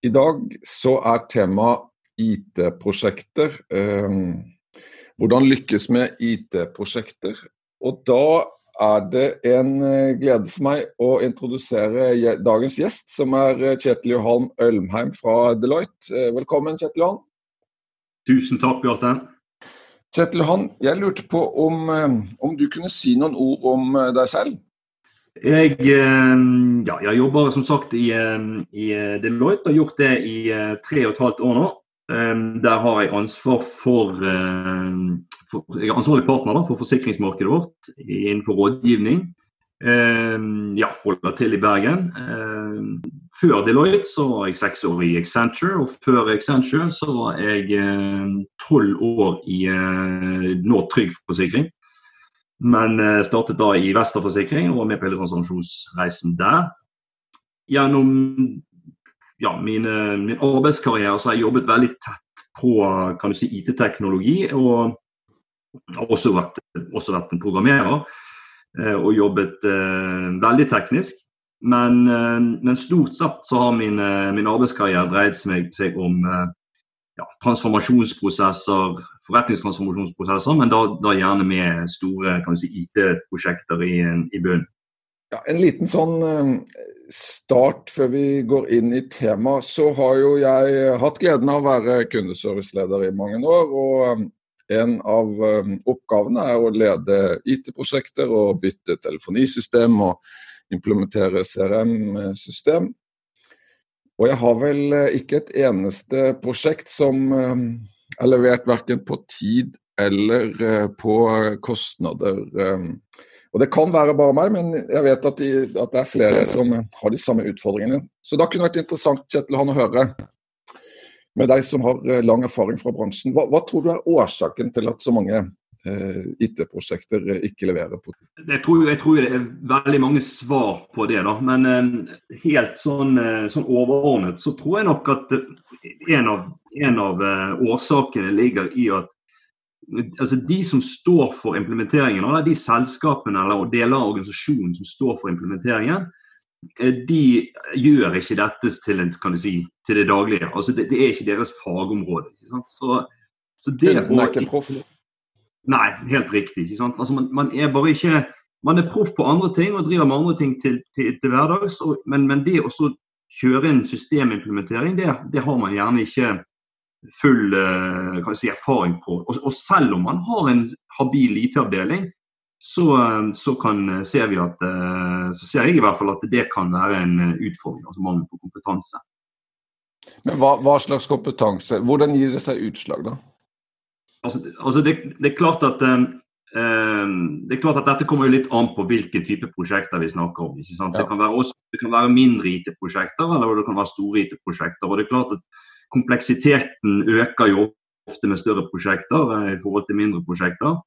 I dag så er tema IT-prosjekter. Eh, hvordan lykkes med IT-prosjekter. Og da er det en eh, glede for meg å introdusere dagens gjest, som er Kjetil Johan Ølmheim fra Deloitte. Velkommen, Kjetil Johan. Tusen takk, Bjarte. Kjetil Johan, jeg lurte på om, om du kunne si noen ord om deg selv? Jeg, eh, ja, jeg jobber som sagt i, eh, i Deloitte. Har gjort det i eh, tre og et halvt år nå. Der har jeg ansvar for, for Jeg er ansvarlig partner da, for forsikringsmarkedet vårt innenfor rådgivning. Ja, holder til i Bergen. Før Deloitte så var jeg seks år i Accenture, og før Accenture så var jeg tolv år i Nå Trygg Forsikring. Men eh, startet da i Vesterforsikring og var med på hele transaksjonsreisen der. Gjennom ja, mine, min arbeidskarriere så har jeg jobbet veldig tett på si, IT-teknologi. Og har også vært, også vært en programmerer eh, og jobbet eh, veldig teknisk. Men, eh, men, stort sett så har min, min arbeidskarriere dreid seg om eh, ja, transformasjonsprosesser, forretningstransformasjonsprosesser, men da, da gjerne med store si, IT-prosjekter i, i bunnen. Ja, en liten sånn eh, start før vi går inn i temaet. Så har jo jeg hatt gleden av å være kundeserviceleder i mange år. og en av eh, oppgavene er å lede IT-prosjekter og bytte telefonisystem og implementere CRM-system. Og jeg har vel ikke et eneste prosjekt som er levert verken på tid eller eh, på kostnader. Eh. Og Det kan være bare meg, men jeg vet at, de, at, det er flere som har de samme utfordringene. Så da kunne det vært interessant Kjetil, å høre med deg som har eh, lang erfaring fra bransjen. Hva, hva tror du er årsaken til at så mange eh, IT-prosjekter ikke leverer på jeg tror, jeg tror, det er veldig mange svar på det. da, Men eh, helt sånn, sånn, overordnet så tror jeg nok at en av en av årsakene ligger i at altså de som står for implementeringen, eller de selskapene eller deler av organisasjonen som står for implementeringen, eh, de gjør ikke dette til, en, si, til det daglige. Altså det, det, er ikke deres fagområde. Ikke så, så det er ikke proff? Nei, helt riktig. Ikke sant? Altså man, man, er bare ikke Man er proff på andre ting og driver med andre ting til, til, til hverdags, og, men, men, det å kjøre inn systemimplementering, det, det har man gjerne ikke full eh, si, erfaring på. Og, og, selv om man har en habil IT-avdeling, så, eh, så, kan, eh, ser vi at, så ser jeg i hvert fall at det kan være en utfordring. altså mangel på kompetanse. Men hva, hva, slags kompetanse? Hvordan gir det seg utslag, da? Altså, altså det, det, er klart at Um, det er klart at Dette kommer jo litt an på hvilken type prosjekter vi snakker om. Ja. Det, kan også, det kan være mindre IT-prosjekter eller det kan være store IT-prosjekter. og det er klart at kompleksiteten øker jo ofte med større prosjekter eh, i forhold til mindre prosjekter.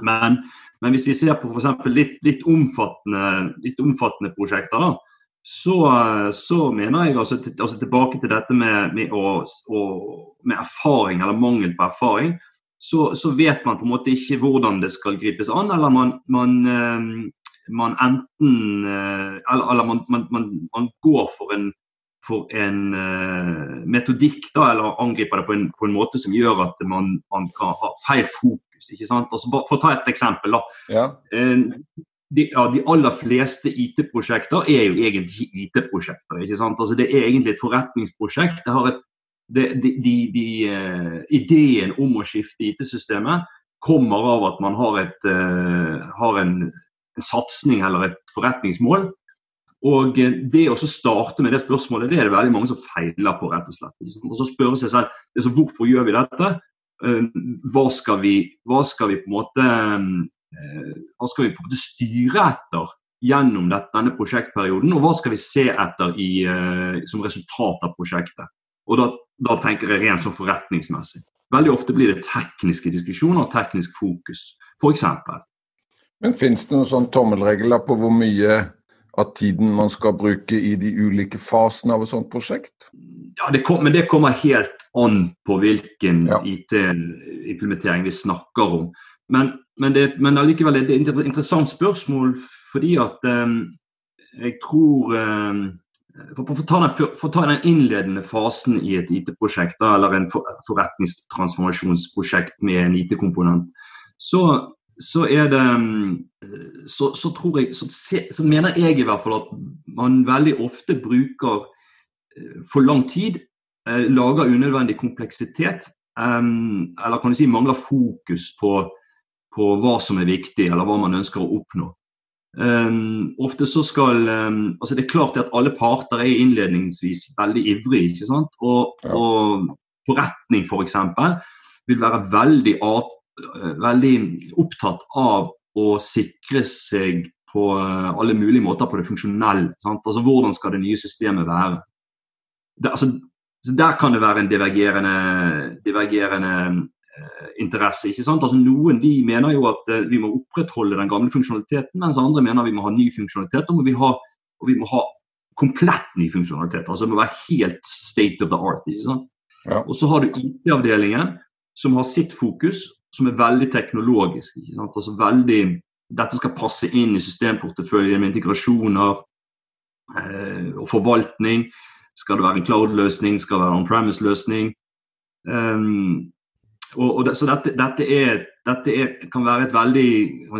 Men, men hvis vi ser på f.eks. Litt, litt, omfattende, litt omfattende prosjekter, da, så, så, mener jeg altså, altså, tilbake til dette med, med, å, å, med, erfaring eller mangel på erfaring. Så, så, vet man på en måte ikke hvordan det skal gripes an, eller man, man, eh, man enten eh, Eller, eller man, man, går for en for en uh, metodikk, da, eller angriper det på en, på en, måte som gjør at man, man kan ha feil fokus. ikke sant? Altså, for å ta et eksempel. da. Ja. Uh, de, ja, de, aller fleste IT-prosjekter er jo egentlig IT-prosjekter. ikke sant? Altså, Det er egentlig et forretningsprosjekt. Det har et, det, de, de, uh, ideen om å skifte IT-systemet kommer av at man har, et, har en, satsing eller et forretningsmål og eh, Det å starte med det spørsmålet, det er det veldig mange som feiler på. rett Og slett. Og så spørre seg selv altså, hvorfor gjør vi dette. Eh, hva skal vi, hva skal vi på en måte eh, hva skal vi på en måte styre etter gjennom denne prosjektperioden, og hva skal vi se etter i, som resultat av prosjektet. Og da, da, tenker jeg rent sånn forretningsmessig. Veldig ofte blir det tekniske diskusjoner og teknisk fokus, f.eks. Men Finnes det noen sånn tommelregler på hvor mye av tiden man skal bruke i de ulike fasene av et sånt prosjekt? Ja, det kom, men det kommer helt an på hvilken ja. IT-implementering vi snakker om. Men, men, det, men allikevel er det et interessant spørsmål fordi at um, jeg tror um, for, for, ta den, for, ta den, innledende fasen i et IT-prosjekt, eller en for, forretningstransformasjonsprosjekt med en IT-komponent, så, så, er det så, så tror jeg, så, så, mener jeg i hvert fall at man veldig ofte bruker eh, for lang tid, eh, lager unødvendig kompleksitet, eh, eller kan du si mangler fokus på, på hva som er viktig, eller hva man ønsker å oppnå. Um, ofte så skal um, altså Det er klart at alle parter er innledningsvis veldig ivrige. ikke sant? Og, ja. og forretning f.eks. For vil være veldig, uh, veldig, opptatt av å sikre seg på uh, alle mulige måter på det funksjonelle. Sant? Altså Hvordan skal det nye systemet være? Det, altså, der kan det være en divergerende, divergerende Eh, interesse. ikke sant? Altså Noen de mener jo at eh, vi må opprettholde den gamle funksjonaliteten, mens andre mener vi må ha ny funksjonalitet. Og, vi ha, og vi må ha komplett ny funksjonalitet. altså Det må være helt state of the art. ikke sant? Ja. Og så har du IT-avdelingen som har sitt fokus, som er veldig teknologisk. ikke sant? Altså veldig, Dette skal passe inn i systemporteføljen med integrasjoner eh, og forvaltning. Skal det være en cloud-løsning, skal det være en on-premise-løsning. Um, og, og det, så dette, dette, er, dette er, kan være et veldig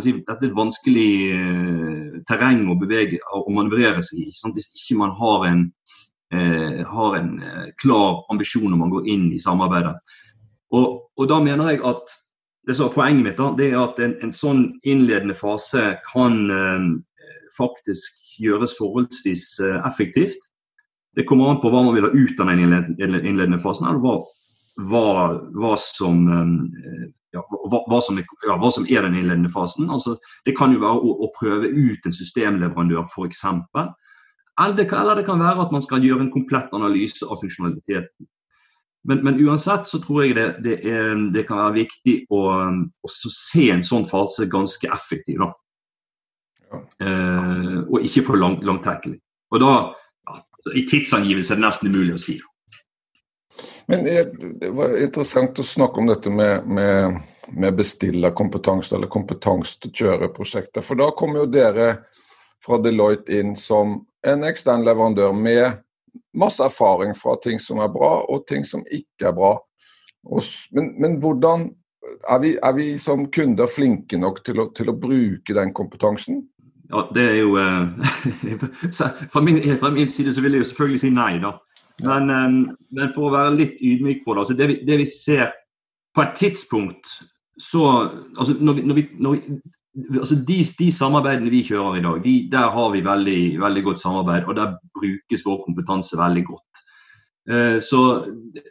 si, dette er et vanskelig eh, terreng å bevege og manøvrere seg i. Sant? Hvis ikke man har en, eh, har en eh, klar ambisjon når man går inn i samarbeidet. Og, og da mener jeg at det som er Poenget mitt da, det er at en, en sånn innledende fase kan faktisk gjøres forholdsvis effektivt. Det kommer an på hva man vil ha ut av den innledende fasen, eller hva hva, hva, som, eh, ja, hva, som er, ja, hva, som er, den innledende fasen. Altså, det kan jo være å, å prøve ut en systemleverandør f.eks. Eller, det kan, eller det kan være at man skal gjøre en komplett analyse av funksjonaliteten. Men, men uansett så tror jeg det, det, er, det kan være viktig å, å, se en sånn fase ganske effektiv. da. Ja. Eh, og ikke for lang, langtekkelig. Og da, I tidsangivelse er det nesten umulig å si. Da. Men det var interessant å snakke om dette med, med, med bestillerkompetanse, eller kompetanse til å kjøre prosjekter. For da kommer jo dere fra Deloitte inn som en ekstern leverandør med masse erfaring fra ting som er bra, og ting som ikke er bra. Men, men hvordan er vi, er vi, som kunder flinke nok til å, til å bruke den kompetansen? Ja, det er jo eh, fra, min, fra, min, side så vil jeg jo selvfølgelig si nei, da. Men, men, for å være litt ydmyk på det, altså det, vi, det vi ser på et tidspunkt så altså når vi, når vi, når vi altså de, de, samarbeidene vi kjører i dag, de, der har vi veldig, veldig, godt samarbeid. Og der brukes vår kompetanse veldig godt. Uh, så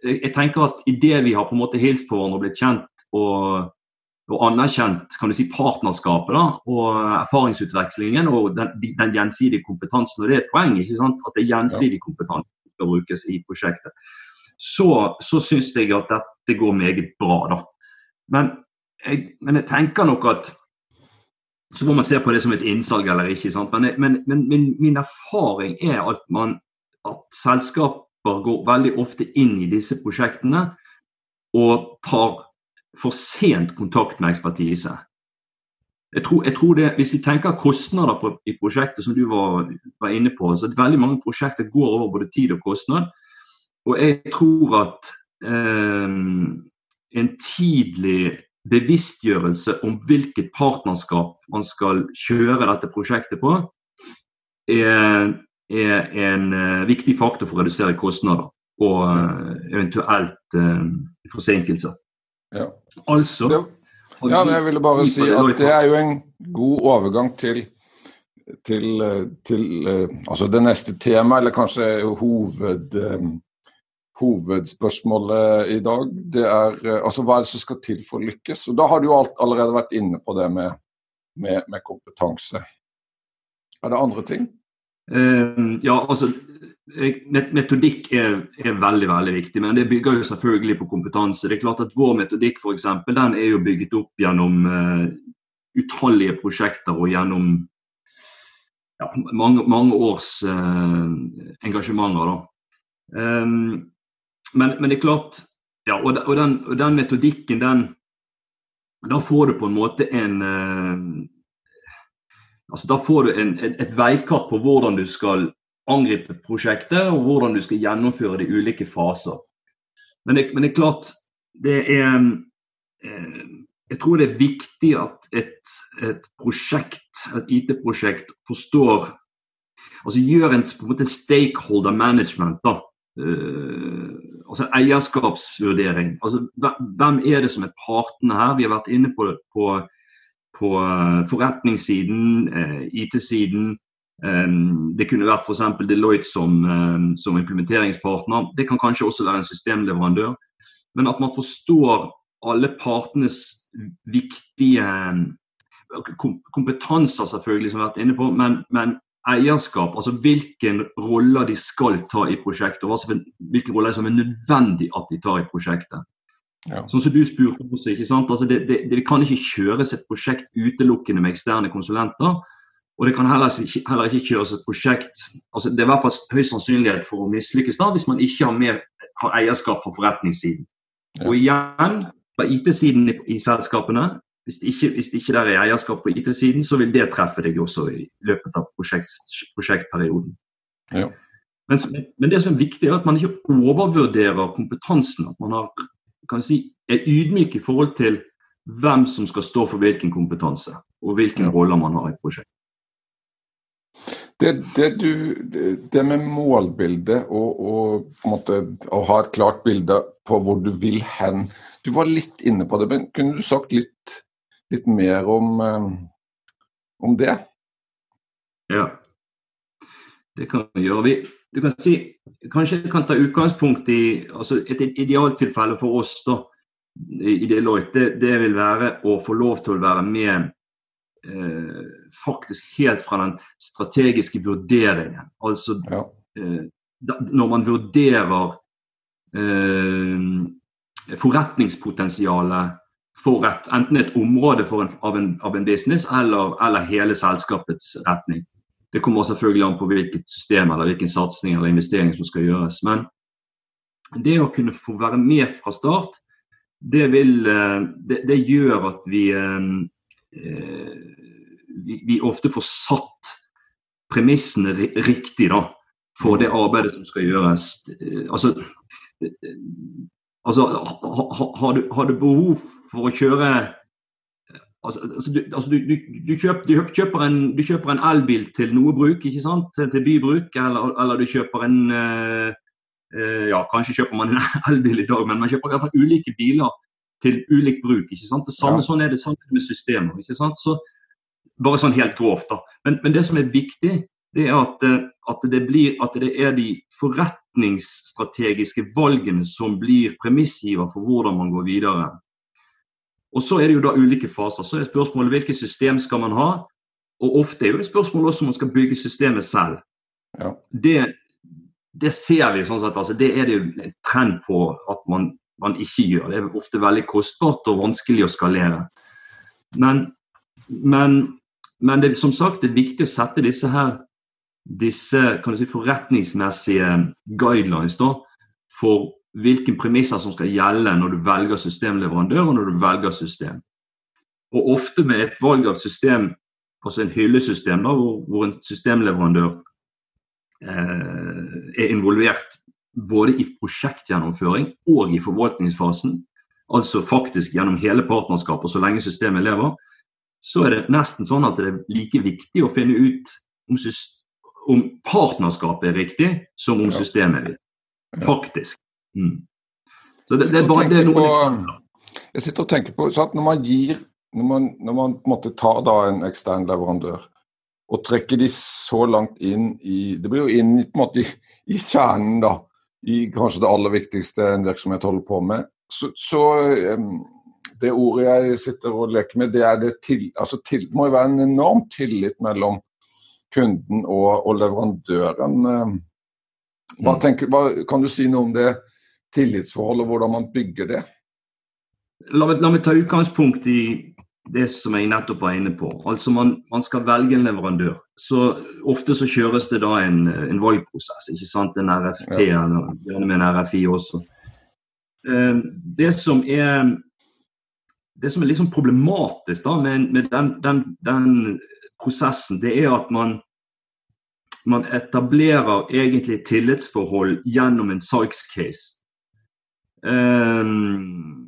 jeg tenker at idet vi har på en måte hilst på hverandre og blitt kjent og, og anerkjent kan du si, partnerskapet da, og erfaringsutvekslingen og den, den, gjensidige kompetansen, og det er et poeng ikke sant? at det er gjensidig kompetanse skal brukes i prosjektet, så, så syns jeg at dette går meget bra. da. Men jeg, men jeg tenker nok at så må man se på det som et innsalg eller ikke. Men, men, men min, min, erfaring er at, man, at selskaper går veldig ofte inn i disse prosjektene og tar for sent kontakt med ekspertise. Jeg tror, jeg tror det, Hvis vi tenker kostnader på, i prosjektet, som du var, var, inne på, så veldig mange prosjekter går over både tid og kostnad. Og jeg tror at eh, en tidlig bevisstgjørelse om hvilket partnerskap man skal kjøre dette prosjektet på, er, er en uh, viktig faktor for å redusere kostnader og uh, eventuelt uh, forsinkelser. Ja. Altså, ja, men jeg ville bare si at det er jo en god overgang til, til, til eh, altså det neste temaet, eller kanskje hoved, eh, hovedspørsmålet i dag. Det er eh, altså hva er det som skal til for å lykkes. Og Da har du jo allerede vært inne på det med, med, med kompetanse. Er det andre ting? Uh, ja, altså Metodikk er, er, veldig veldig viktig, men det bygger jo selvfølgelig på kompetanse. Det er klart at Vår metodikk for eksempel, den er jo bygget opp gjennom uh, utallige prosjekter og gjennom ja, mange, mange, års uh, engasjementer. Um, men, men, det er klart ja, og, og, den, og, den, metodikken, den Da får du på en måte en uh, altså Da får du en, et, et veikart på hvordan du skal angripe prosjektet, og hvordan du skal gjennomføre de ulike faser. Men det, men det er klart, det er eh, Jeg tror det er viktig at et, et prosjekt, et IT-prosjekt, forstår Altså gjør en, på en måte stakeholder management. da, Uh, altså eierskapsvurdering. Altså, hvem er det som er partene her? Vi har vært inne på, på, på eh, forretningssiden, uh, IT-siden, det kunne vært f.eks. Deloitte som, ehm, som, implementeringspartner. Det kan kanskje også være en systemleverandør. Men at man forstår alle partenes viktige ehm, kompetanser, selvfølgelig, som vi har vært inne på, men, men eierskap. Altså hvilken roller de skal ta i prosjektet, og hvilke roller som er nødvendig at de tar i prosjektet. Ja. Sånn som du spurte også, ikke sant? Altså det, det, det, kan ikke kjøres et prosjekt utelukkende med eksterne konsulenter. Og det kan heller ikke, heller ikke kjøres et prosjekt altså Det er i hvert fall høy sannsynlighet for å mislykkes da, hvis man ikke har, mer, har eierskap på forretningssiden. Ja. Og igjen, på IT-siden i, i, selskapene, hvis det ikke, hvis det ikke er eierskap på IT-siden, så vil det treffe deg også i løpet av prosjekt, prosjektperioden. Ja. Men, men, det som er viktig, er at man ikke overvurderer kompetansen. At man har, kan si, er ydmyk i forhold til hvem som skal stå for hvilken kompetanse, og hvilken ja. rolle man har i prosjektet. prosjekt. Det, det, du, det, med målbildet og, og måte, å ha et klart bilde på hvor du vil hen Du var litt inne på det, men kunne du sagt litt, litt mer om, eh, om, det? Ja, det kan vi gjøre. Vi, du kan si, kanskje jeg kan ta utgangspunkt i altså Et idealtilfelle for oss da, i Deloitte, det vil være å få lov til å være med eh, faktisk helt fra den strategiske vurderingen. Altså ja. eh, da, når man vurderer eh, forretningspotensialet for et, enten et område en, av, en, av, en, business eller, eller, hele selskapets retning. Det kommer selvfølgelig an på hvilket system eller hvilken satsing eller investering som skal gjøres. Men det å kunne få være med fra start, det, vil, eh, det, det gjør at vi eh, Eh, vi, vi, ofte får satt premissene riktig da, for det arbeidet som skal gjøres. Eh, altså, eh, altså har, du, har, du, behov for å kjøre Altså, altså, du, altså du, du, kjøper, du, kjøper en, du, kjøper, en, elbil til noe bruk, ikke sant? Til, bybruk, eller, eller, du kjøper en uh, Ja, kanskje kjøper man en elbil i dag, men man kjøper i hvert fall ulike biler til ulik bruk. ikke sant? Det samme, ja. Sånn er det samme med systemer. ikke sant? Så, bare sånn helt grovt. da. Men, men, det som er viktig, det er at, eh, at, det blir, at det er de forretningsstrategiske valgene som blir premissgiver for hvordan man går videre. Og Så er det jo da ulike faser. Så er spørsmålet hvilket system skal man ha. Og ofte er jo det spørsmålet også om man skal bygge systemet selv. Ja. Det, det, ser vi sånn sett, altså, det er det jo en trend på at man man ikke gjør. Det er ofte veldig kostbart og vanskelig å skalere. Men, men, men det, som sagt, det er viktig å sette disse her disse si, forretningsmessige guidelines da, for hvilke premisser som skal gjelde når du velger systemleverandør og når du velger system. Og ofte med et valg av system, altså en hyllesystem, da, hvor, hvor en systemleverandør eh, er involvert både i prosjektgjennomføring og i forvaltningsfasen, altså faktisk gjennom hele partnerskapet så lenge systemet lever, så er det nesten sånn at det er like viktig å finne ut om, om partnerskapet er riktig, som om systemet er riktig. Faktisk. Mm. Så det, det, er bare det er noe på, Jeg sitter og tenker på sant, Når man gir når man, når man måtte ta da en ekstern leverandør og trekker de så langt inn i Det blir jo inn på en måte i, i kjernen, da i kanskje det aller viktigste en virksomhet holder på med. Så, så det ordet jeg sitter og leker med, det er det til, altså til, må jo være en enorm tillit mellom kunden og, og leverandøren. Hva mm. tenker, hva, kan du si noe om det tillitsforholdet, hvordan man bygger det? La meg, la meg ta utgangspunkt i det som jeg nettopp var inne på. Altså man, man, skal velge en leverandør. Så Ofte så kjøres det da en, en valgprosess, ikke sant? En RFP, ja. eller gjerne med en RFI også. Eh, det som er det som er liksom problematisk da med, med den, den, den, prosessen, det er at man, man etablerer egentlig tillitsforhold gjennom en salgscase. Um,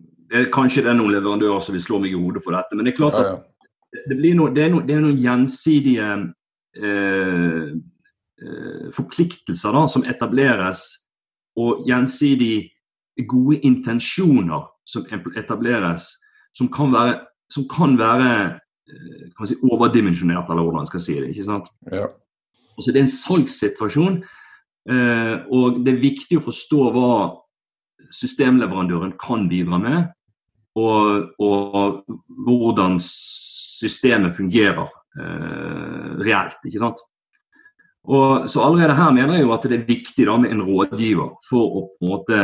kanskje det er noen leverandører som vil slå meg i hodet for dette, men det er klart at ja, ja. Det, noe, det, er noe, det, er noen gjensidige eh, eh, forpliktelser da, som etableres, og gjensidig gode intensjoner som etableres, som kan være, som kan være eh, kan si, overdimensjonert, eller hvordan skal si det. ikke sant? Ja. Altså, det er en salgssituasjon, eh, og det er viktig å forstå hva systemleverandøren kan bidra med, og, og hvordan systemet fungerer eh, reelt. ikke sant? Og, så allerede her mener jeg jo at det er viktig da med en rådgiver for å på en måte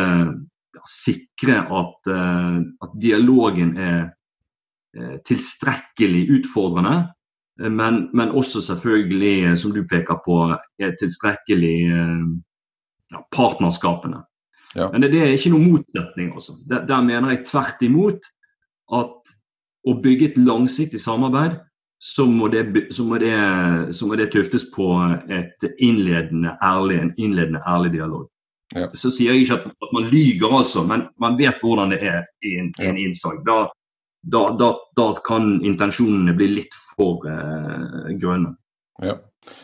sikre at, uh, at, dialogen er uh, tilstrekkelig utfordrende. Uh, men, men, også selvfølgelig, som du peker på, er tilstrekkelig ja, partnerskapene. Ja. Men det, det, er ikke noen motsetning. Altså. Der, der, mener jeg tvert imot at å bygge et langsiktig samarbeid, så må det, så må det, så må det tuftes på et innledende ærlig, en innledende ærlig dialog. Ja. Så sier jeg ikke at, at, man lyger, altså, men man vet hvordan det er i en, ja. en innsalg. Da, da, da, da, kan intensjonene bli litt for eh, grønne. Ja.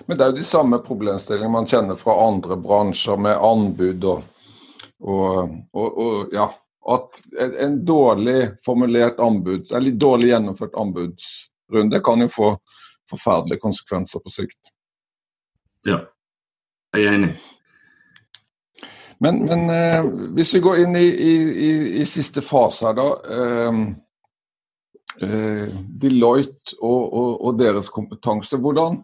Men det er jo de samme problemstillingene man kjenner fra andre bransjer, med anbud og og, og, og ja, at en dårlig formulert anbud, eller dårlig gjennomført anbudsrunde kan jo få forferdelige konsekvenser på sikt. Ja, jeg er enig. Men, men eh, hvis vi går inn i, i, i, i siste fase her, da. Eh, eh, Deloitte og, og, og, deres kompetanse. Hvordan,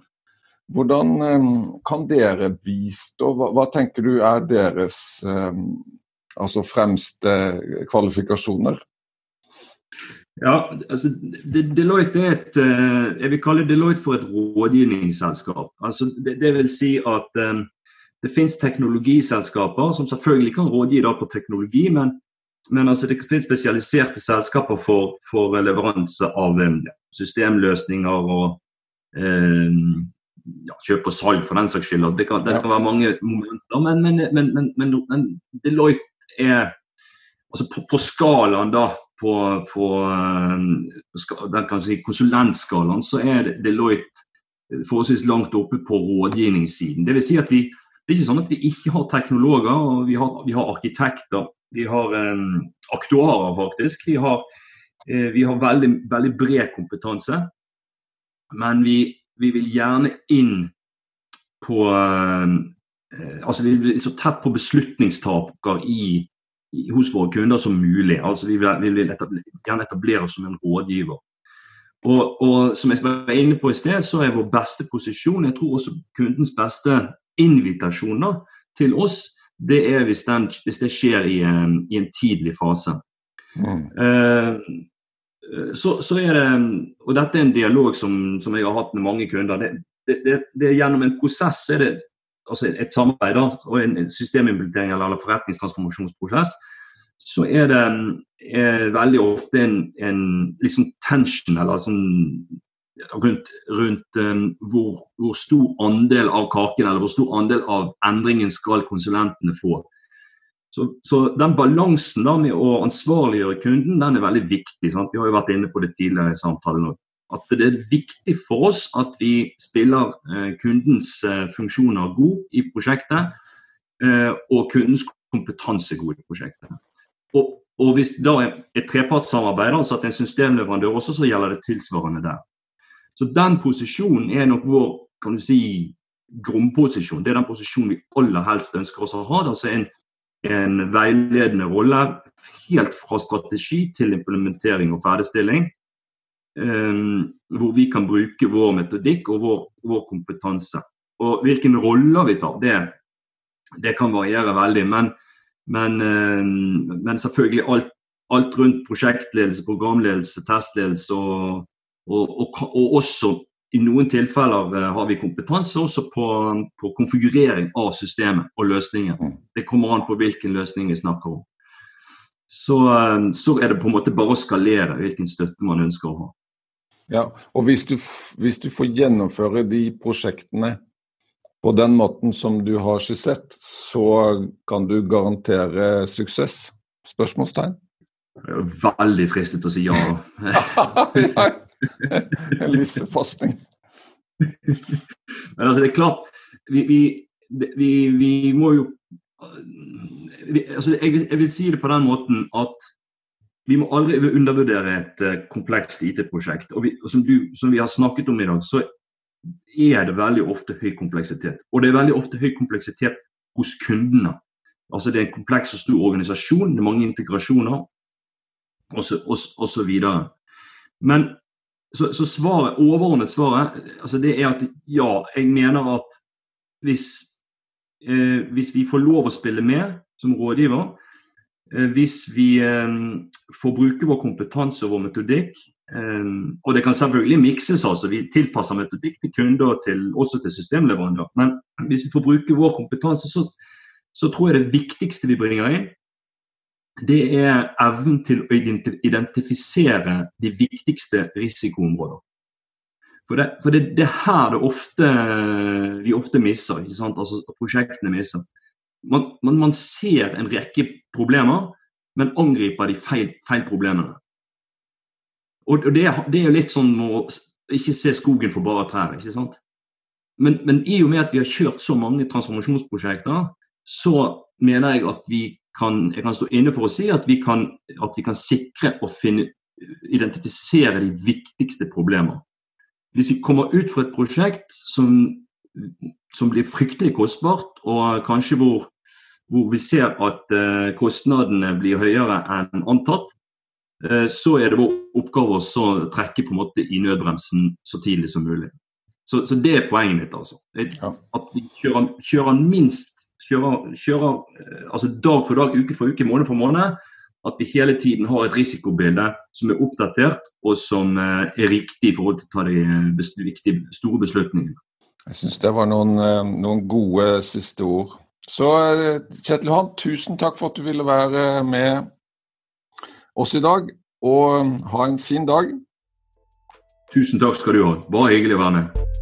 hvordan ehm, kan dere bistå? Hva, hva, tenker du er deres ehm, altså fremste kvalifikasjoner? Ja, altså Deloitte er et eh, Jeg vil kalle Deloitte for et rådgivningsselskap. Altså, det, det vil si at um, det finnes teknologiselskaper som selvfølgelig kan rådgi på teknologi, men, men altså, det finnes spesialiserte selskaper for, for leveranse av systemløsninger og eh, ja, kjøp og salg for den saks skyld. Det kan, det kan være mange momenter, men, men, men, men Deloitte er altså på, på skalaen da, på, på uh, den kan si konsulentskalaen, så er Deloitte forholdsvis langt oppe på rådgivningssiden. Det vil si at vi, det er ikke sånn at vi ikke har teknologer, og vi har, vi har arkitekter. Vi har um, aktuarer, faktisk. Vi har, uh, vi har veldig, veldig, bred kompetanse. Men vi, vi vil gjerne inn på uh, altså Vi vil så tett på beslutningstaker i, i, hos våre kunder som mulig. altså Vi vil, vi vil etablere, gjerne etablere oss som en rådgiver. Og, og, som jeg var inne på i sted, så er vår beste posisjon, jeg tror også kundens beste invitasjoner til oss, det er hvis, den, hvis det skjer i en, i en tidlig fase. Mm. Eh, så, så, er det, og Dette er en dialog som, som jeg har hatt med mange kunder. Det, det, det, er Gjennom en prosess er det altså et samarbeid da, og en systemimplementering eller forretningstransformasjonsprosess, så er det er veldig ofte en, en liksom tension eller sånn rundt, rundt um, hvor, hvor, stor andel av kaken eller hvor stor andel av endringen skal konsulentene få. Så, så, den balansen da med å ansvarliggjøre kunden, den er veldig viktig. Sant? Vi har jo vært inne på det tidligere i samtalen. At det er viktig for oss at vi spiller eh, kundens eh, funksjoner god i prosjektet, eh, og kundens kompetanse god i prosjektet. Og, og hvis da er trepartssamarbeid, altså at en systemleverandør også, så gjelder det tilsvarende der. Så den posisjonen er nok vår kan du si, grunnposisjon. Det er den posisjonen vi aller helst ønsker oss å ha. Altså en en veiledende rolle helt fra strategi til implementering og ferdigstilling. Um, hvor vi kan bruke vår metodikk og vår, vår kompetanse. Og hvilken roller vi tar, det, det kan variere veldig. Men, men, men selvfølgelig alt, alt, rundt prosjektledelse, programledelse, testledelse og, og, og, og også i noen tilfeller har vi kompetanse også på, på konfigurering av systemet og løsninger. Mm. Det kommer an på hvilken løsning vi snakker om. Så, så, er det på en måte bare å skalere hvilken støtte man ønsker å ha. Ja, og hvis du, hvis du får gjennomføre de prosjektene på den måten som du har skissert, så kan du garantere suksess? Spørsmålstegn? Veldig fristet å si ja. Listeforskning. Men altså, det er klart Vi, vi, vi, vi må jo altså, jeg, jeg, vil si det på den måten at vi må aldri undervurdere et uh, komplekst IT-prosjekt. Og, og som, du, som, vi har snakket om i dag, så er det veldig ofte høy kompleksitet. Og det er veldig ofte høy kompleksitet hos kundene. Altså Det er en kompleks og stor organisasjon, det er mange integrasjoner osv. Men så, så svaret, overordnet svaret altså det er at ja, jeg mener at hvis, eh, hvis vi får lov å spille med som rådgiver, eh, hvis vi eh, får bruke vår kompetanse og vår metodikk eh, Og det kan selvfølgelig mikses, altså. Vi tilpasser metodikk til kunder og til, også til systemleverandør. Men hvis vi får bruke vår kompetanse, så, så tror jeg det viktigste vi bringer inn, det er evnen til å identifisere de viktigste risikoområder. For det, for det, det er her det ofte, vi ofte misser, ikke sant? altså prosjektene misser. Man, man, man, ser en rekke problemer, men angriper de feil, feil problemene. Og, og det, det, er jo litt sånn å ikke se skogen for bare trær. ikke sant? Men, men i og med at vi har kjørt så mange transformasjonsprosjekter, så mener jeg at vi kan, jeg kan stå inne for å si at vi kan, at vi kan sikre og finne, identifisere de viktigste problemer. Hvis vi kommer ut fra et prosjekt som, som blir fryktelig kostbart, og kanskje hvor, hvor vi ser at uh, kostnadene blir høyere enn antatt, uh, så er det vår oppgave å trekke på en måte i nødbremsen så tidlig som mulig. Så, så det er poenget mitt. altså. At vi kjører, kjører minst kjører, kjører eh, altså dag for dag, uke for uke, måned for måned. At vi hele tiden har et risikobilde som er oppdatert og som eh, er riktig i forhold til å ta de eh, viktige, store beslutningene. Jeg syns det var noen, noen, gode siste ord. Så Kjetil Johan, tusen takk for at du ville være med oss i dag, og ha en fin dag. Tusen takk skal du ha. Bare hyggelig å være med.